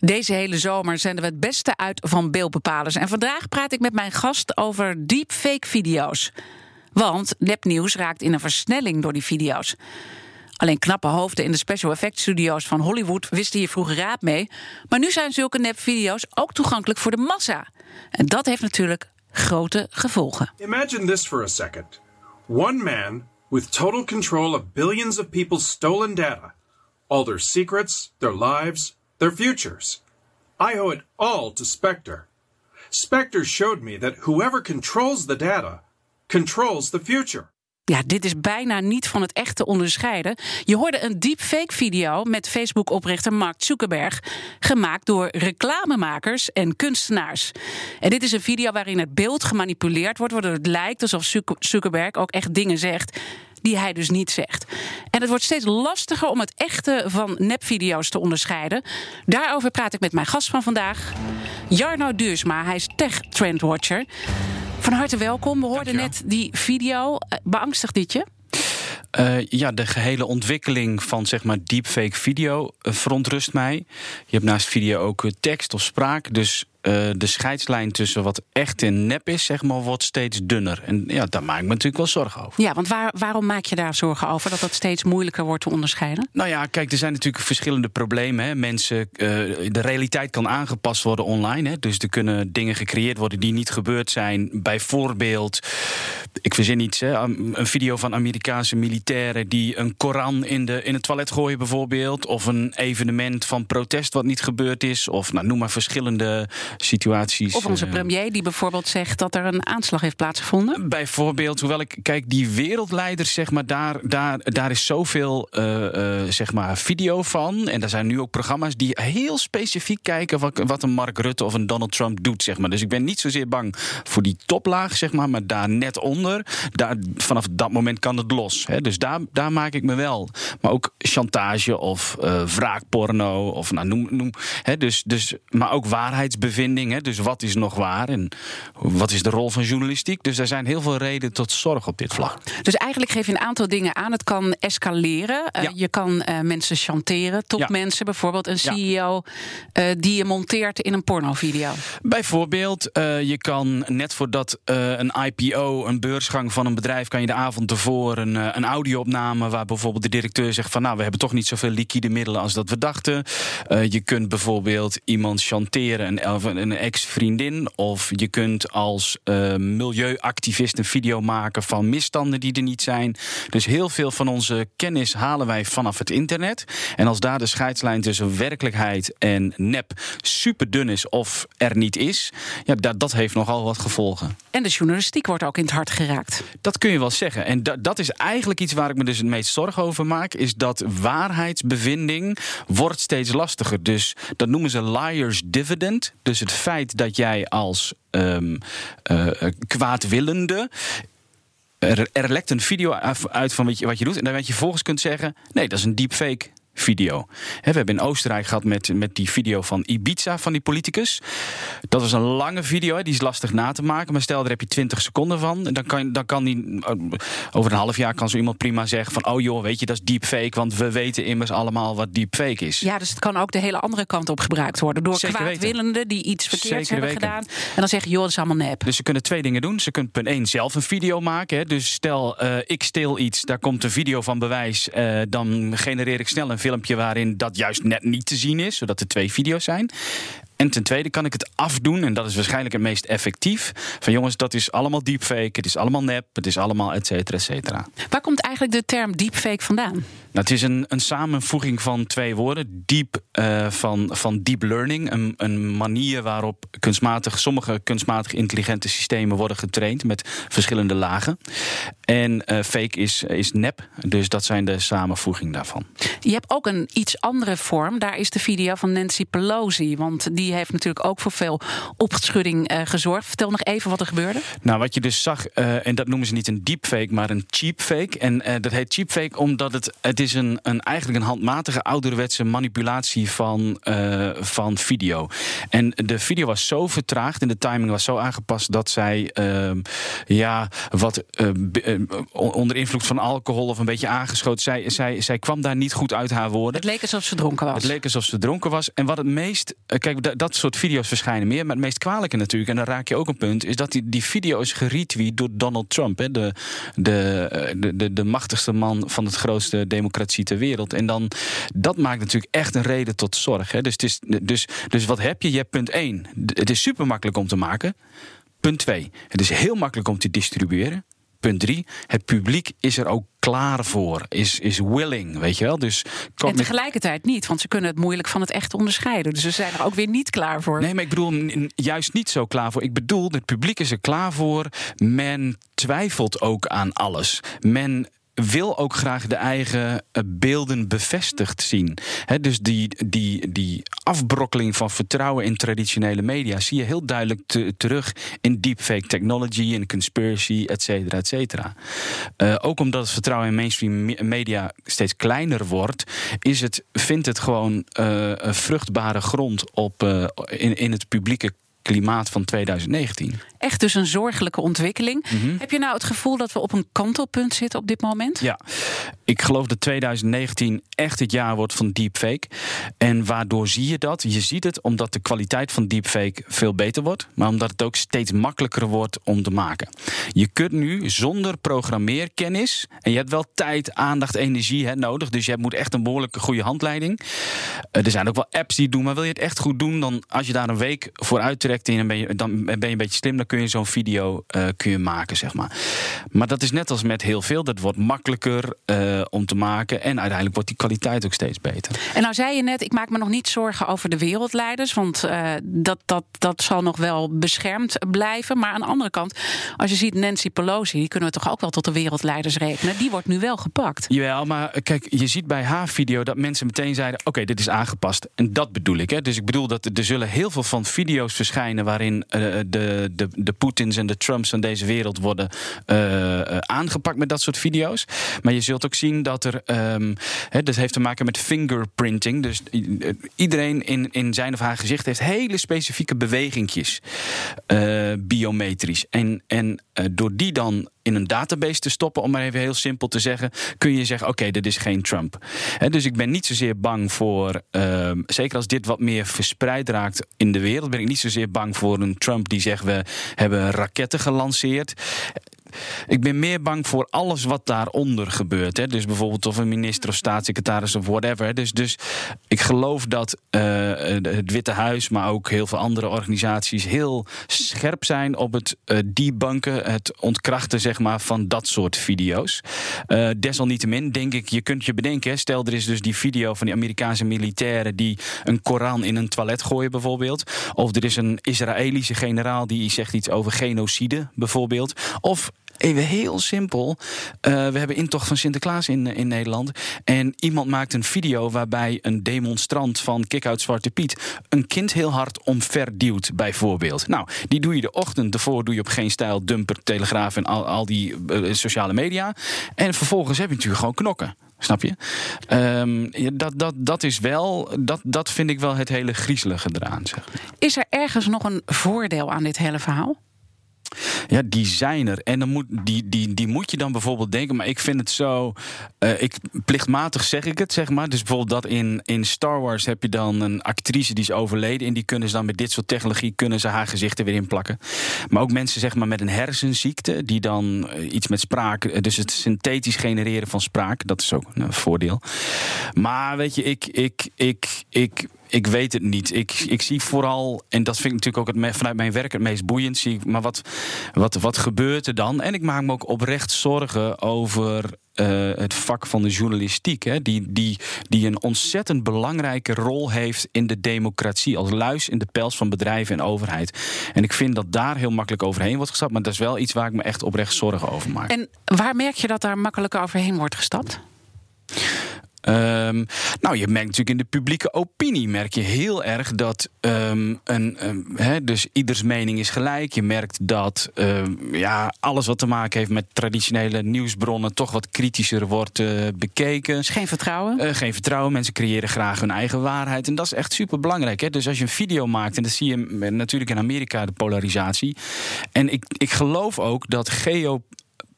Deze hele zomer zenden we het beste uit van beeldbepalers. En vandaag praat ik met mijn gast over deepfake-video's. Want nepnieuws raakt in een versnelling door die video's. Alleen knappe hoofden in de special effects studio's van Hollywood wisten hier vroeger raad mee. Maar nu zijn zulke nepvideo's ook toegankelijk voor de massa. En dat heeft natuurlijk grote gevolgen. Imagine this for a second. One man with total control of billions of people's stolen data. All their secrets, their lives, their futures. I owe it all to Spectre. Spectre showed me that whoever controls the data controls the future. Ja, dit is bijna niet van het echt te onderscheiden. Je hoorde een deepfake-video met Facebook-oprichter Mark Zuckerberg, gemaakt door reclamemakers en kunstenaars. En dit is een video waarin het beeld gemanipuleerd wordt, waardoor het lijkt alsof Zuckerberg ook echt dingen zegt die hij dus niet zegt. En het wordt steeds lastiger om het echte van nepvideo's te onderscheiden. Daarover praat ik met mijn gast van vandaag, Jarno Duursma. Hij is tech-trendwatcher. Van harte welkom. We hoorden net die video. Eh, beangstigt dit je? Uh, ja, de gehele ontwikkeling van zeg maar deepfake video uh, verontrust mij. Je hebt naast video ook tekst of spraak. Dus uh, de scheidslijn tussen wat echt en nep is, zeg maar, wordt steeds dunner. En ja, daar maak ik me natuurlijk wel zorgen over. Ja, want waar, waarom maak je daar zorgen over dat dat steeds moeilijker wordt te onderscheiden? Nou ja, kijk, er zijn natuurlijk verschillende problemen. Hè. Mensen, uh, de realiteit kan aangepast worden online. Hè. Dus er kunnen dingen gecreëerd worden die niet gebeurd zijn. Bijvoorbeeld, ik verzin iets, hè, een video van Amerikaanse militairen die een Koran in, de, in het toilet gooien, bijvoorbeeld. Of een evenement van protest wat niet gebeurd is. Of nou, noem maar verschillende situaties. Of onze eh, premier die bijvoorbeeld zegt dat er een aanslag heeft plaatsgevonden. Bijvoorbeeld, hoewel ik kijk, die wereldleiders, zeg maar, daar, daar, daar is zoveel uh, uh, zeg maar, video van. En er zijn nu ook programma's die heel specifiek kijken wat, wat een Mark Rutte of een Donald Trump doet. Zeg maar. Dus ik ben niet zozeer bang voor die toplaag, zeg maar, maar daar net onder. Daar, vanaf dat moment kan het los. Hè. Dus daar, daar maak ik me wel. Maar ook chantage of wraakporno. Of nou, noem, noem, hè, dus, dus, maar ook waarheidsbevindingen dus wat is nog waar en wat is de rol van journalistiek? Dus er zijn heel veel redenen tot zorg op dit vlak. Dus eigenlijk geef je een aantal dingen aan. Het kan escaleren. Uh, je kan uh, mensen chanteren. Topmensen, ja. bijvoorbeeld een CEO ja. uh, die je monteert in een pornovideo. Bijvoorbeeld, je kan net voordat een IPO, een beursgang van een bedrijf, kan je de avond ervoor een, een audio-opname waar bijvoorbeeld de directeur zegt van nou, we hebben toch niet zoveel liquide middelen als dat we dachten. je kunt bijvoorbeeld iemand chanteren, een een ex-vriendin. Of je kunt als uh, milieuactivist een video maken van misstanden die er niet zijn. Dus heel veel van onze kennis halen wij vanaf het internet. En als daar de scheidslijn tussen werkelijkheid en nep super dun is of er niet is, ja, dat, dat heeft nogal wat gevolgen. En de journalistiek wordt ook in het hart geraakt. Dat kun je wel zeggen. En dat, dat is eigenlijk iets waar ik me dus het meest zorgen over maak, is dat waarheidsbevinding wordt steeds lastiger. Dus dat noemen ze liars dividend. Dus het feit dat jij als um, uh, kwaadwillende er, er, lekt een video uit van wat je, wat je doet. En dan weet je volgens kunt zeggen: nee, dat is een deepfake video. we hebben in Oostenrijk gehad met, met die video van Ibiza, van die politicus. Dat was een lange video, die is lastig na te maken. Maar stel, daar heb je 20 seconden van. Dan kan, dan kan die, eh, over een half jaar kan zo iemand prima zeggen van... oh joh, weet je, dat is deepfake, want we weten immers allemaal wat deepfake is. Ja, dus het kan ook de hele andere kant op gebruikt worden. Door kwaadwillenden die iets verkeerds hebben gedaan. En dan zeggen, joh, dat is allemaal nep. Dus ze kunnen twee dingen doen. Ze kunnen punt 1 zelf een video maken. Dus stel, uh, ik steel iets, daar komt een video van bewijs. Uh, dan genereer ik snel een filmpje waarin dat juist net niet te zien is, zodat er twee video's zijn. En ten tweede kan ik het afdoen, en dat is waarschijnlijk het meest effectief. Van jongens, dat is allemaal deepfake, het is allemaal nep, het is allemaal et cetera, et cetera. Waar komt eigenlijk de term deepfake vandaan? Nou, het is een, een samenvoeging van twee woorden. Deep uh, van, van deep learning. Een, een manier waarop kunstmatig, sommige kunstmatig intelligente systemen worden getraind met verschillende lagen. En uh, fake is, is nep. Dus dat zijn de samenvoeging daarvan. Je hebt ook een iets andere vorm. Daar is de video van Nancy Pelosi. Want die die heeft natuurlijk ook voor veel opschudding uh, gezorgd. Vertel nog even wat er gebeurde. Nou, wat je dus zag, uh, en dat noemen ze niet een deepfake, maar een cheapfake. En uh, dat heet cheapfake omdat het, het is een, een, eigenlijk een handmatige ouderwetse manipulatie van, van video. En de video was zo vertraagd en de timing was zo aangepast dat zij ehm, ja, wat onder invloed van alcohol of een beetje aangeschoten. Zij, zij, zij kwam daar niet goed uit haar woorden. Het leek alsof ze dronken was. Het leek alsof ze dronken was. En wat het meest. Kijk, dat soort video's verschijnen meer. Maar het meest kwalijke natuurlijk, en dan raak je ook een punt, is dat die, die video is geretweet door Donald Trump. Hè, de, de, de, de, de machtigste man van het grootste democratie ter wereld. En dan, dat maakt natuurlijk echt een reden tot zorg. Hè. Dus, het is, dus, dus wat heb je? Je hebt punt 1. Het is super makkelijk om te maken. Punt 2. Het is heel makkelijk om te distribueren. Punt drie, het publiek is er ook klaar voor, is, is willing, weet je wel. Dus en tegelijkertijd niet, want ze kunnen het moeilijk van het echt onderscheiden. Dus ze zijn er ook weer niet klaar voor. Nee, maar ik bedoel juist niet zo klaar voor. Ik bedoel, het publiek is er klaar voor. Men twijfelt ook aan alles. Men wil ook graag de eigen eh, beelden bevestigd zien. dus die, die, die afbrokkeling van vertrouwen in traditionele media zie je heel duidelijk terug in deepfake technology, in conspiracy, et cetera, et cetera. Uh, ook omdat het vertrouwen in mainstream media steeds kleiner wordt, is het, vindt het gewoon uh, vruchtbare grond op, in, in het publieke klimaat van 2019. Echt dus een zorgelijke ontwikkeling. Mhm. Heb je nou het gevoel dat we op een kantelpunt zitten op dit moment? Ja, ik geloof dat 2019 echt het jaar wordt van deepfake. En waardoor zie je dat? Je ziet het omdat de kwaliteit van deepfake veel beter wordt, maar omdat het ook steeds makkelijker wordt om te maken. Je kunt nu zonder programmeerkennis, en je hebt wel tijd, aandacht, energie hè, nodig, dus je moet echt een behoorlijke goede handleiding. Eh, er zijn ook wel apps die het doen, maar wil je het echt goed doen, dan als je daar een week voor uittrekt en ben je, dan ben je een beetje slim, dan kun je zo'n video uh, kun je maken, zeg maar. Maar dat is net als met heel veel. Dat wordt makkelijker uh, om te maken. En uiteindelijk wordt die kwaliteit ook steeds beter. En nou zei je net, ik maak me nog niet zorgen over de wereldleiders. Want uh, dat, dat, dat zal nog wel beschermd blijven. Maar aan de andere kant, als je ziet Nancy Pelosi, die kunnen we toch ook wel tot de wereldleiders rekenen. Die wordt nu wel gepakt. Jawel, maar kijk, je ziet bij haar video dat mensen meteen zeiden: oké, dit is aangepast. En dat bedoel ik. Hè. Dus ik bedoel dat er zullen heel veel van video's verschijnen waarin uh, de, de, de Poetins en de Trumps van deze wereld worden uh, aangepakt met dat soort video's. Maar je zult ook zien dat er. Um, dat heeft te maken met fingerprinting. Dus iedereen in, in zijn of haar gezicht heeft hele specifieke bewegingjes. biometrisch. En, en door die dan in een database te stoppen, om maar even heel simpel te zeggen, kun je zeggen: oké, dit is geen Trump. dus ik ben niet zozeer bang voor, ehm, zeker als dit wat meer verspreid raakt in de wereld, ben ik niet zozeer bang voor een Trump die zegt: we hebben raketten gelanceerd. Ik ben meer bang voor alles wat daaronder gebeurt. Hè. Dus bijvoorbeeld of een minister of staatssecretaris of whatever. Dus, dus ik geloof dat uh, het Witte Huis, maar ook heel veel andere organisaties heel scherp zijn op het uh, debunken, het ontkrachten zeg maar, van dat soort video's. Uh, desalniettemin denk ik, je kunt je bedenken, stel er is dus die video van die Amerikaanse militairen die een Koran in een toilet gooien bijvoorbeeld. Of er is een Israëlische generaal die zegt iets over genocide bijvoorbeeld. Of Even heel simpel. Uh, we hebben intocht van Sinterklaas in, in Nederland. En iemand maakt een video waarbij een demonstrant van Kick-Out Zwarte Piet een kind heel hard omverduwt, bijvoorbeeld. Nou, die doe je de ochtend ervoor, doe je op geen stijl, dumper, telegraaf en al, al die uh, sociale media. En vervolgens heb je natuurlijk gewoon knokken. Snap je? Um, dat, dat, dat is wel, dat, dat vind ik wel het hele griezelige eraan. Zeg. Is er ergens nog een voordeel aan dit hele verhaal? Ja, die zijn er. En dan moet, die, die, die moet je dan bijvoorbeeld denken. Maar ik vind het zo. Uh, ik, plichtmatig zeg ik het, zeg maar. Dus bijvoorbeeld dat in, in Star Wars heb je dan een actrice die is overleden. En die kunnen ze dan met dit soort technologie kunnen ze haar gezichten weer inplakken. Maar ook mensen zeg maar met een hersenziekte. Die dan uh, iets met spraak. Uh, dus het synthetisch genereren van spraak. Dat is ook een voordeel. Maar weet je, ik, ik, ik, ik ik weet het niet. Ik, ik zie vooral, en dat vind ik natuurlijk ook het, vanuit mijn werk het meest boeiend, zie ik, maar wat, wat, wat gebeurt er dan? En ik maak me ook oprecht zorgen over uh, het vak van de journalistiek, hè, die, die, die een ontzettend belangrijke rol heeft in de democratie, als luis in de pels van bedrijven en overheid. En ik vind dat daar heel makkelijk overheen wordt gestapt, maar dat is wel iets waar ik me echt oprecht zorgen over maak. En waar merk je dat daar makkelijk overheen wordt gestapt? Ehm, nou, je merkt natuurlijk in de publieke opinie merk je heel erg dat ehm, een, um, dus ieders mening is gelijk. Je merkt dat ja, alles wat te maken heeft met traditionele nieuwsbronnen toch wat kritischer wordt uh, bekeken. Dus geen vertrouwen? Uh, geen vertrouwen. Mensen creëren graag hun eigen waarheid. En dat is echt super belangrijk. Dus als je een video maakt, en dat zie je natuurlijk in Amerika, de polarisatie. En ik, ik geloof ook dat geo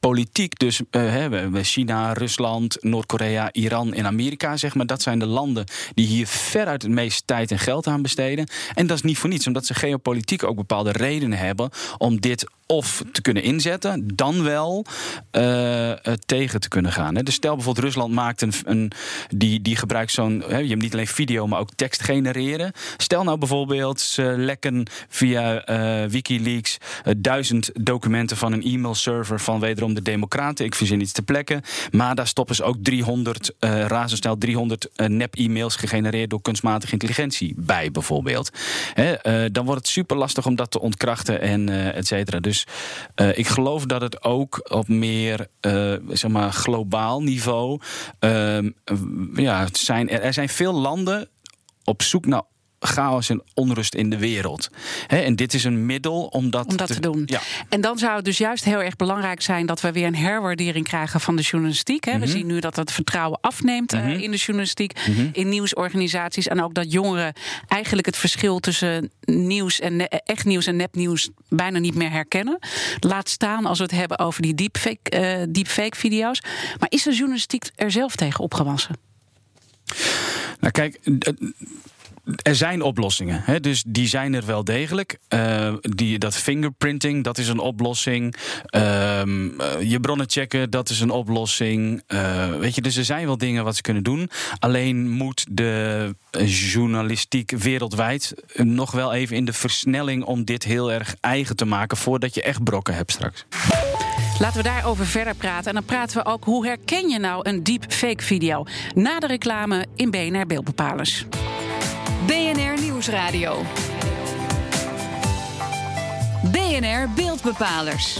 politiek, dus uh, China, Rusland, Noord-Korea, Iran en Amerika, zeg maar, dat zijn de landen die hier veruit het meeste tijd en geld aan besteden. En dat is niet voor niets, omdat ze geopolitiek ook bepaalde redenen hebben om dit of te kunnen inzetten, dan wel uh, tegen te kunnen gaan. Dus stel bijvoorbeeld Rusland maakt een, een die, die gebruikt zo'n, je hebt niet alleen video, maar ook tekst genereren. Stel nou bijvoorbeeld ze lekken via uh, WikiLeaks uh, duizend documenten van een e-mailserver van wederom de Democraten. Ik verzin iets te plekken, maar daar stoppen ze ook 300 razendsnel 300 nep-e-mails gegenereerd door kunstmatige intelligentie bij bijvoorbeeld. dan wordt het super lastig om dat te ontkrachten en et cetera. Dus dus uh, ik geloof dat het ook op meer uh, zeg maar globaal niveau. Uh, ja, zijn, er zijn veel landen op zoek naar chaos en onrust in de wereld. en dit is een middel om dat, om dat te, doen. Ja. En dan zou het dus juist heel erg belangrijk zijn dat we weer een herwaardering krijgen van de journalistiek. We mhm. zien nu dat het vertrouwen afneemt eh, mhm. in de journalistiek, mhm. in nieuwsorganisaties. En ook dat jongeren eigenlijk het verschil tussen nieuws en echt nieuws en nepnieuws bijna niet meer herkennen. Laat staan als we het hebben over die deepfake, uh, deepfake video's. Maar is de journalistiek er zelf tegen opgewassen? Nou, kijk er zijn oplossingen, hè? dus die zijn er wel degelijk. Uh, die, dat fingerprinting, dat is een oplossing. Uh, je bronnen checken, dat is een oplossing. Uh, weet je, dus er zijn wel dingen wat ze kunnen doen. Alleen moet de journalistiek wereldwijd nog wel even in de versnelling om dit heel erg eigen te maken voordat je echt brokken hebt straks. Laten we daarover verder praten. En dan praten we ook hoe herken je nou een deepfake video? Na de reclame in BNR Beeldbepalers. BNR Nieuwsradio. BNR Beeldbepalers.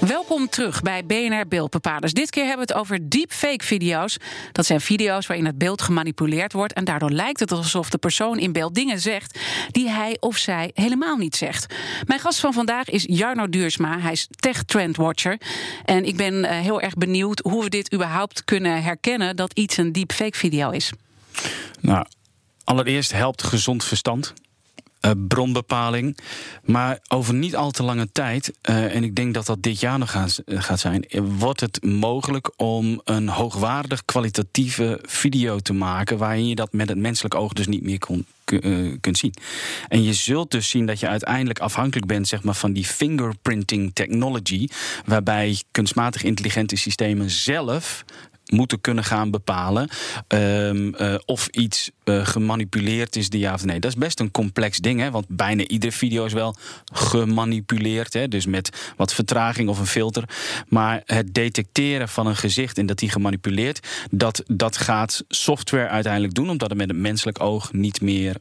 Welkom terug bij BNR Beeldbepalers. Dit keer hebben we het over deepfake-video's. Dat zijn video's waarin het beeld gemanipuleerd wordt en daardoor lijkt het alsof de persoon in beeld dingen zegt die hij of zij helemaal niet zegt. Mijn gast van vandaag is Jarno Duursma. Hij is tech trend watcher en ik ben eh, heel erg benieuwd hoe we dit überhaupt kunnen herkennen dat iets een deepfake-video is. Nou, Allereerst helpt gezond verstand. Uh, bronbepaling. Maar over niet al te lange tijd, uh, en ik denk dat dat dit jaar nog gaat, gaat zijn, wordt het mogelijk om een hoogwaardig kwalitatieve video te maken waarin je dat met het menselijk oog dus niet meer kunt zien. En je zult dus zien dat je uiteindelijk afhankelijk bent zeg maar, van die fingerprinting technology, waarbij kunstmatig intelligente systemen zelf moeten kunnen gaan bepalen um, uh, of iets uh, gemanipuleerd is, ja of nee. Dat is best een complex ding, hè, want bijna iedere video is wel gemanipuleerd. Hè, dus met wat vertraging of een filter. Maar het detecteren van een gezicht en dat die gemanipuleerd, dat, dat gaat software uiteindelijk doen, omdat het met het menselijk oog niet meer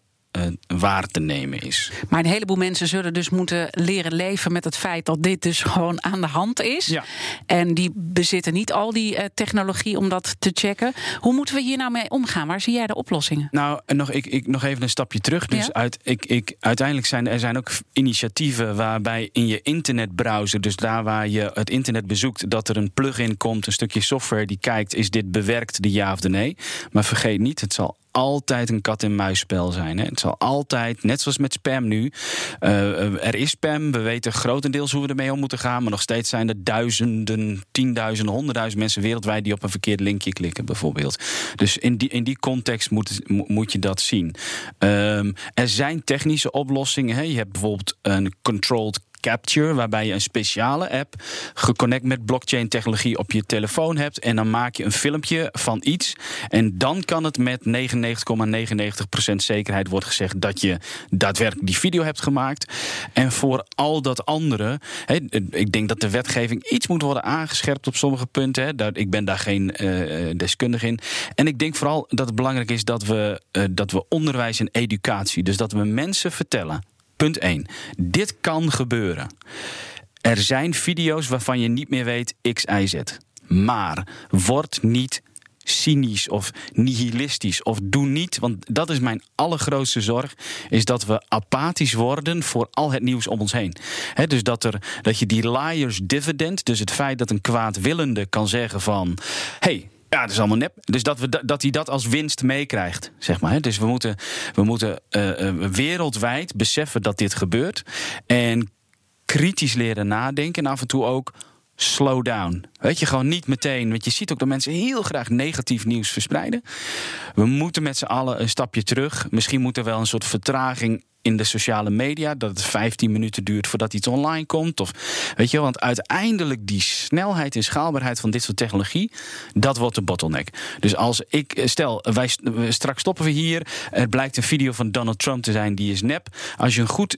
waar te nemen is. Maar een heleboel mensen zullen dus moeten leren leven met het feit dat dit dus gewoon aan de hand is. Ja. En die bezitten niet al die uh, technologie om dat te checken. Hoe moeten we hier nou mee omgaan? Waar zie jij de oplossingen? Nou, nog, ik, ik, nog even een stapje terug. Dus ja? uit, ik, ik, uiteindelijk zijn er zijn ook initiatieven waarbij in je internetbrowser, dus daar waar je het internet bezoekt, dat er een plugin komt, een stukje software die kijkt, is dit bewerkt, de ja of de nee. Maar vergeet niet, het zal altijd een kat-en-muisspel zijn. Hè. Het zal altijd, net zoals met spam nu. Uh, er is spam, we weten grotendeels hoe we ermee om moeten gaan. Maar nog steeds zijn er duizenden, tienduizenden, honderdduizend mensen wereldwijd die op een verkeerd linkje klikken, bijvoorbeeld. Dus in die, in die context moet, moet je dat zien. Um, er zijn technische oplossingen. Hè. Je hebt bijvoorbeeld een controlled Capture, waarbij je een speciale app geconnect met blockchain technologie op je telefoon hebt. En dan maak je een filmpje van iets. En dan kan het met 99,99% zekerheid worden gezegd dat je daadwerkelijk die video hebt gemaakt. En voor al dat andere, ik denk dat de wetgeving iets moet worden aangescherpt op sommige punten. Ik ben daar geen uh, deskundige in. En ik denk vooral dat het belangrijk is dat we, uh, dat we onderwijs en educatie, dus dat we mensen vertellen Punt 1. Dit kan gebeuren. Er zijn video's waarvan je niet meer weet X, Y, Z. Maar word niet cynisch of nihilistisch of doe niet. Want dat is mijn allergrootste zorg, is dat we apathisch worden voor al het nieuws om ons heen. He, dus dat, er, dat je die liars dividend, dus het feit dat een kwaadwillende kan zeggen van... hey, ja, dat is allemaal nep. Dus dat, we, dat hij dat als winst meekrijgt, zeg maar. Dus we moeten, we moeten uh, wereldwijd beseffen dat dit gebeurt. En kritisch leren nadenken. En af en toe ook slow down. Weet je, gewoon niet meteen. Want je ziet ook dat mensen heel graag negatief nieuws verspreiden. We moeten met z'n allen een stapje terug. Misschien moet er wel een soort vertraging in de sociale media. Dat het 15 minuten duurt voordat iets online komt. Of, weet je, want uiteindelijk die snelheid en schaalbaarheid van dit soort technologie, dat wordt de bottleneck. Dus als ik, stel, wij straks stoppen we hier. Er blijkt een video van Donald Trump te zijn, die is nep. Als je een goed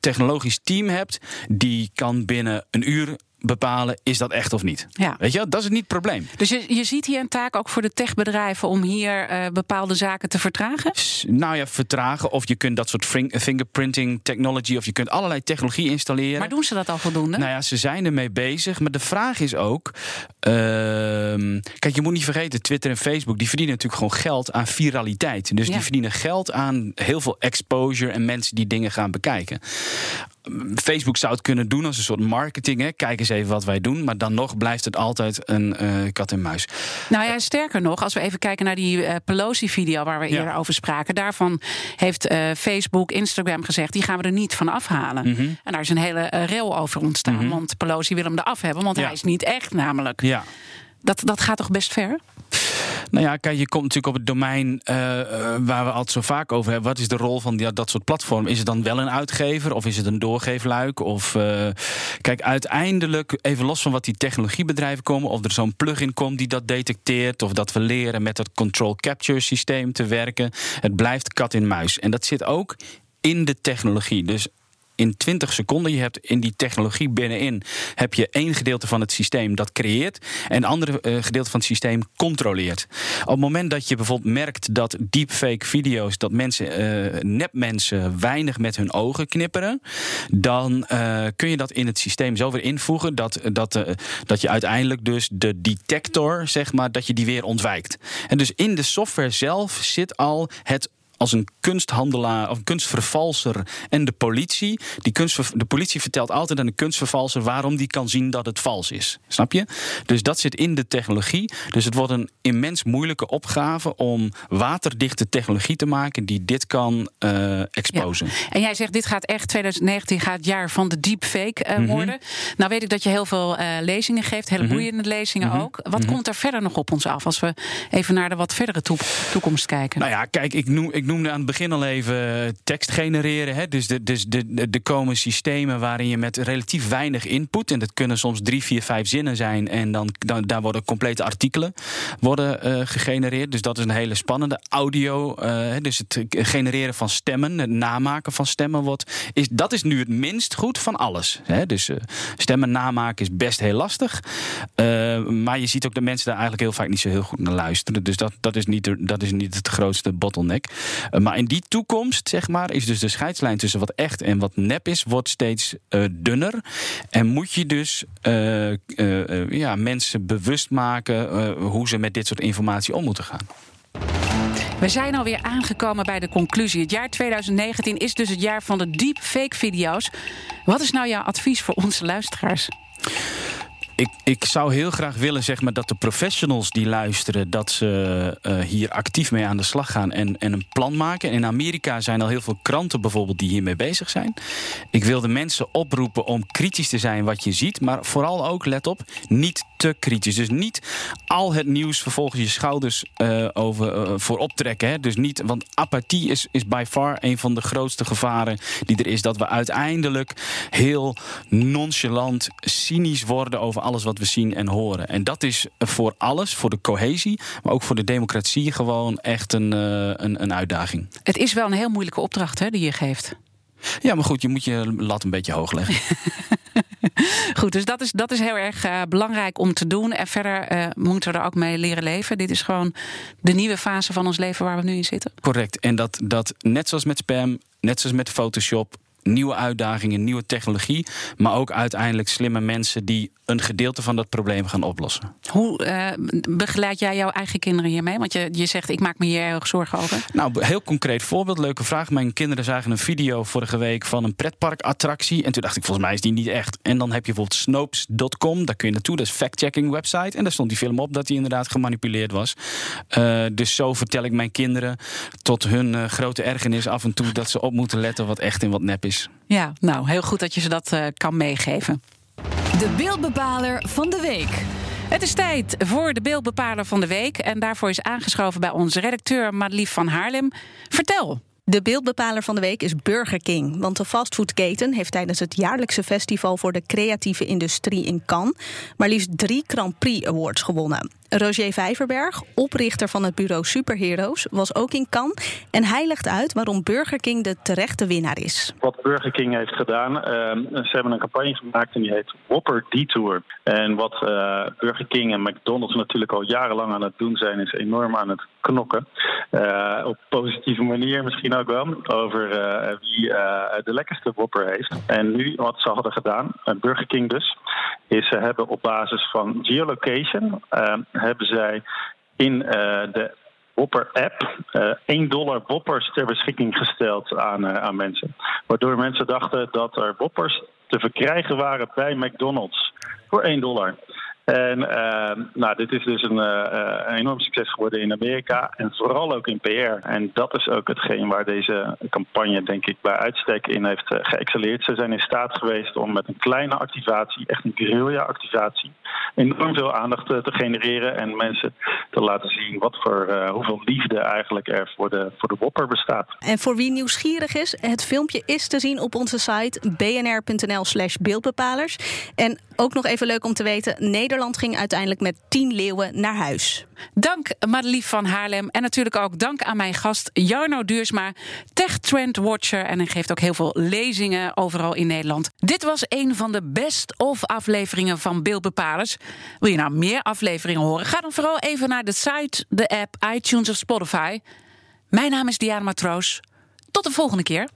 technologisch team hebt, die kan binnen een uur bepalen, is dat echt of niet? Ja. Weet je, dat is niet het probleem. Dus je, je ziet hier een taak ook voor de techbedrijven om hier uh, bepaalde zaken te vertragen? Nou ja, vertragen. Of je kunt dat soort fingerprinting technology, of je kunt allerlei technologie installeren. Maar doen ze dat al voldoende? Nou ja, ze zijn ermee bezig. Maar de vraag is ook. Uh, kijk, je moet niet vergeten, Twitter en Facebook, die verdienen natuurlijk gewoon geld aan viraliteit. Dus die verdienen geld aan heel veel exposure en mensen die dingen gaan bekijken. Facebook zou het kunnen doen als een soort marketing. Hè. Kijk eens even wat wij doen. Maar dan nog blijft het altijd een uh, kat en muis. Nou ja, sterker nog, als we even kijken naar die uh, Pelosi-video waar we eerder over spraken. Daarvan heeft uh, Facebook, Instagram gezegd: die gaan we er niet van afhalen. Mm -hmm. En daar is een hele rail over ontstaan. Mm -hmm. Want Pelosi wil hem eraf hebben, want ja. hij is niet echt namelijk. Ja. Dat, dat gaat toch best ver? Nou ja, kijk, je komt natuurlijk op het domein uh, waar we altijd zo vaak over hebben. Wat is de rol van die, dat soort platformen? Is het dan wel een uitgever of is het een doorgeefluik? Of uh, kijk, uiteindelijk, even los van wat die technologiebedrijven komen, of er zo'n plugin komt die dat detecteert, of dat we leren met het control capture systeem te werken. Het blijft kat in muis. En dat zit ook in de technologie. Dus in 20 seconden. Je hebt in die technologie binnenin heb je één gedeelte van het systeem dat creëert en een andere uh, gedeelte van het systeem controleert. Op het moment dat je bijvoorbeeld merkt dat deepfake video's, dat mensen, uh, nepmensen, weinig met hun ogen knipperen, dan uh, kun je dat in het systeem zo weer invoegen dat, dat, dat je uiteindelijk dus de detector, zeg maar, dat je die weer ontwijkt. En dus in de software zelf zit al het als een kunsthandelaar of een kunstvervalser en de politie. Die kunstver, de politie vertelt altijd aan de kunstvervalser waarom die kan zien dat het vals is. Snap je? Dus dat zit in de technologie. Dus het wordt een immens moeilijke opgave om waterdichte technologie te maken die dit kan uh, exposen. Ja. En jij zegt, dit gaat echt 2019 gaat het jaar van de deepfake uh, mm -hmm. worden. Nou weet ik dat je heel veel uh, lezingen geeft, hele boeiende mm -hmm. lezingen mm -hmm. ook. Wat komt er verder nog op ons af als we even naar de wat verdere toekomst kijken? Nou ja, kijk, ik noem, ik noemde aan het begin al even tekst genereren. Hè? Dus er dus de, de, de komen systemen waarin je met relatief weinig input... en dat kunnen soms drie, vier, vijf zinnen zijn... en dan, dan daar worden complete artikelen worden, uh, gegenereerd. Dus dat is een hele spannende. Audio, uh, dus het genereren van stemmen, het namaken van stemmen... Wordt, is, dat is nu het minst goed van alles. Hè? Dus stemmen namaken is best heel lastig. maar je ziet ook dat mensen daar eigenlijk heel vaak niet zo heel goed naar luisteren. Dus dat, dat, is, niet, dat is niet het grootste bottleneck. Maar in die toekomst, zeg maar, is dus de scheidslijn tussen wat echt en wat nep is, wordt steeds uh, dunner. En moet je dus uh, ja, mensen bewust maken hoe ze met dit soort informatie om moeten gaan. We zijn alweer aangekomen bij de conclusie. Het jaar 2019 is dus het jaar van de deepfake video's. Wat is nou jouw advies voor onze luisteraars? Ik, ik zou heel graag willen zeg maar, dat de professionals die luisteren, dat ze uh, hier actief mee aan de slag gaan en, en een plan maken. In Amerika zijn al heel veel kranten bijvoorbeeld die hiermee bezig zijn. Ik wil de mensen oproepen om kritisch te zijn wat je ziet, maar vooral ook, let op, niet te kritisch. Dus niet al het nieuws vervolgens je schouders over, uh, voor optrekken. Dus niet, want apathie is, is by far een van de grootste gevaren die er is. Dat we uiteindelijk heel nonchalant, cynisch worden over alles wat we zien en horen. En dat is voor alles, voor de cohesie, maar ook voor de democratie gewoon echt een, uh, een, een uitdaging. Het is wel een heel moeilijke opdracht hè, die je geeft. Ja, maar goed, je moet je lat een beetje hoog leggen. Goed, dus dat is, dat is heel erg uh, belangrijk om te doen. En verder uh, moeten we er ook mee leren leven. Dit is gewoon de nieuwe fase van ons leven waar we nu in zitten. Correct. En dat, dat net zoals met spam, net zoals met Photoshop, nieuwe uitdagingen, nieuwe technologie. Maar ook uiteindelijk slimme mensen die een gedeelte van dat probleem gaan oplossen. Hoe uh, begeleid jij jouw eigen kinderen hiermee? Want je, je zegt, ik maak me hier erg zorgen over. Nou, heel concreet voorbeeld, leuke vraag. Mijn kinderen zagen een video vorige week van een pretparkattractie. En toen dacht ik, volgens mij is die niet echt. En dan heb je bijvoorbeeld Snopes.com, daar kun je naartoe. Dat is fact-checking website. En daar stond die film op dat die inderdaad gemanipuleerd was. Uh, dus zo vertel ik mijn kinderen tot hun uh, grote ergernis af en toe dat ze op moeten letten wat echt en wat nep is. Ja, nou, heel goed dat je ze dat uh, kan meegeven. De beeldbepaler van de week. Het is tijd voor de beeldbepaler van de week. En daarvoor is aangeschoven bij onze redacteur Madelief van Haarlem. Vertel. De beeldbepaler van de week is Burger King. Want de fastfoodketen heeft tijdens het jaarlijkse festival voor de creatieve industrie in Cannes maar liefst drie Grand Prix Awards gewonnen. Roger Vijverberg, oprichter van het bureau Superheroes, was ook in Cannes. En hij legt uit waarom Burger King de terechte winnaar is. Wat Burger King heeft gedaan, uh, ze hebben een campagne gemaakt en die heet Whopper Detour. En wat uh, Burger King en McDonald's natuurlijk al jarenlang aan het doen zijn, is enorm aan het knokken. Uh, op positieve manier misschien ook wel, over wie de lekkerste Whopper heeft. En nu wat ze hadden gedaan, Burger King dus, is ze hebben op basis van geolocation hebben zij in uh, de Whopper-app uh, 1 dollar Whoppers ter beschikking gesteld aan, uh, aan mensen. Waardoor mensen dachten dat er Whoppers te verkrijgen waren bij McDonald's voor 1 dollar. En uh, nou, dit is dus een, uh, een, enorm succes geworden in Amerika en vooral ook in PR. En dat is ook hetgeen waar deze campagne, denk ik, bij uitstek in heeft uh. Ze zijn in staat geweest om met een kleine activatie, echt een guerrilla-activatie, enorm veel aandacht te genereren en mensen te laten zien wat voor hoeveel liefde eigenlijk er voor de, voor de Whopper bestaat. En voor wie nieuwsgierig is, het filmpje is te zien op onze site bnr.nl/slash beeldbepalers. En ook nog even leuk om te weten: Nederland ging uiteindelijk met 10 leeuwen naar huis. Dank Madelief van Haarlem. En natuurlijk ook dank aan mijn gast Jarno Duursma, Tech Trend Watcher. En hij geeft ook heel veel lezingen overal in Nederland. Dit was een van de best-of afleveringen van Beeldbepalers. Wil je nou meer afleveringen horen? Ga dan vooral even naar de site, de app, iTunes of Spotify. Mijn naam is Diana Matroos. Tot de volgende keer.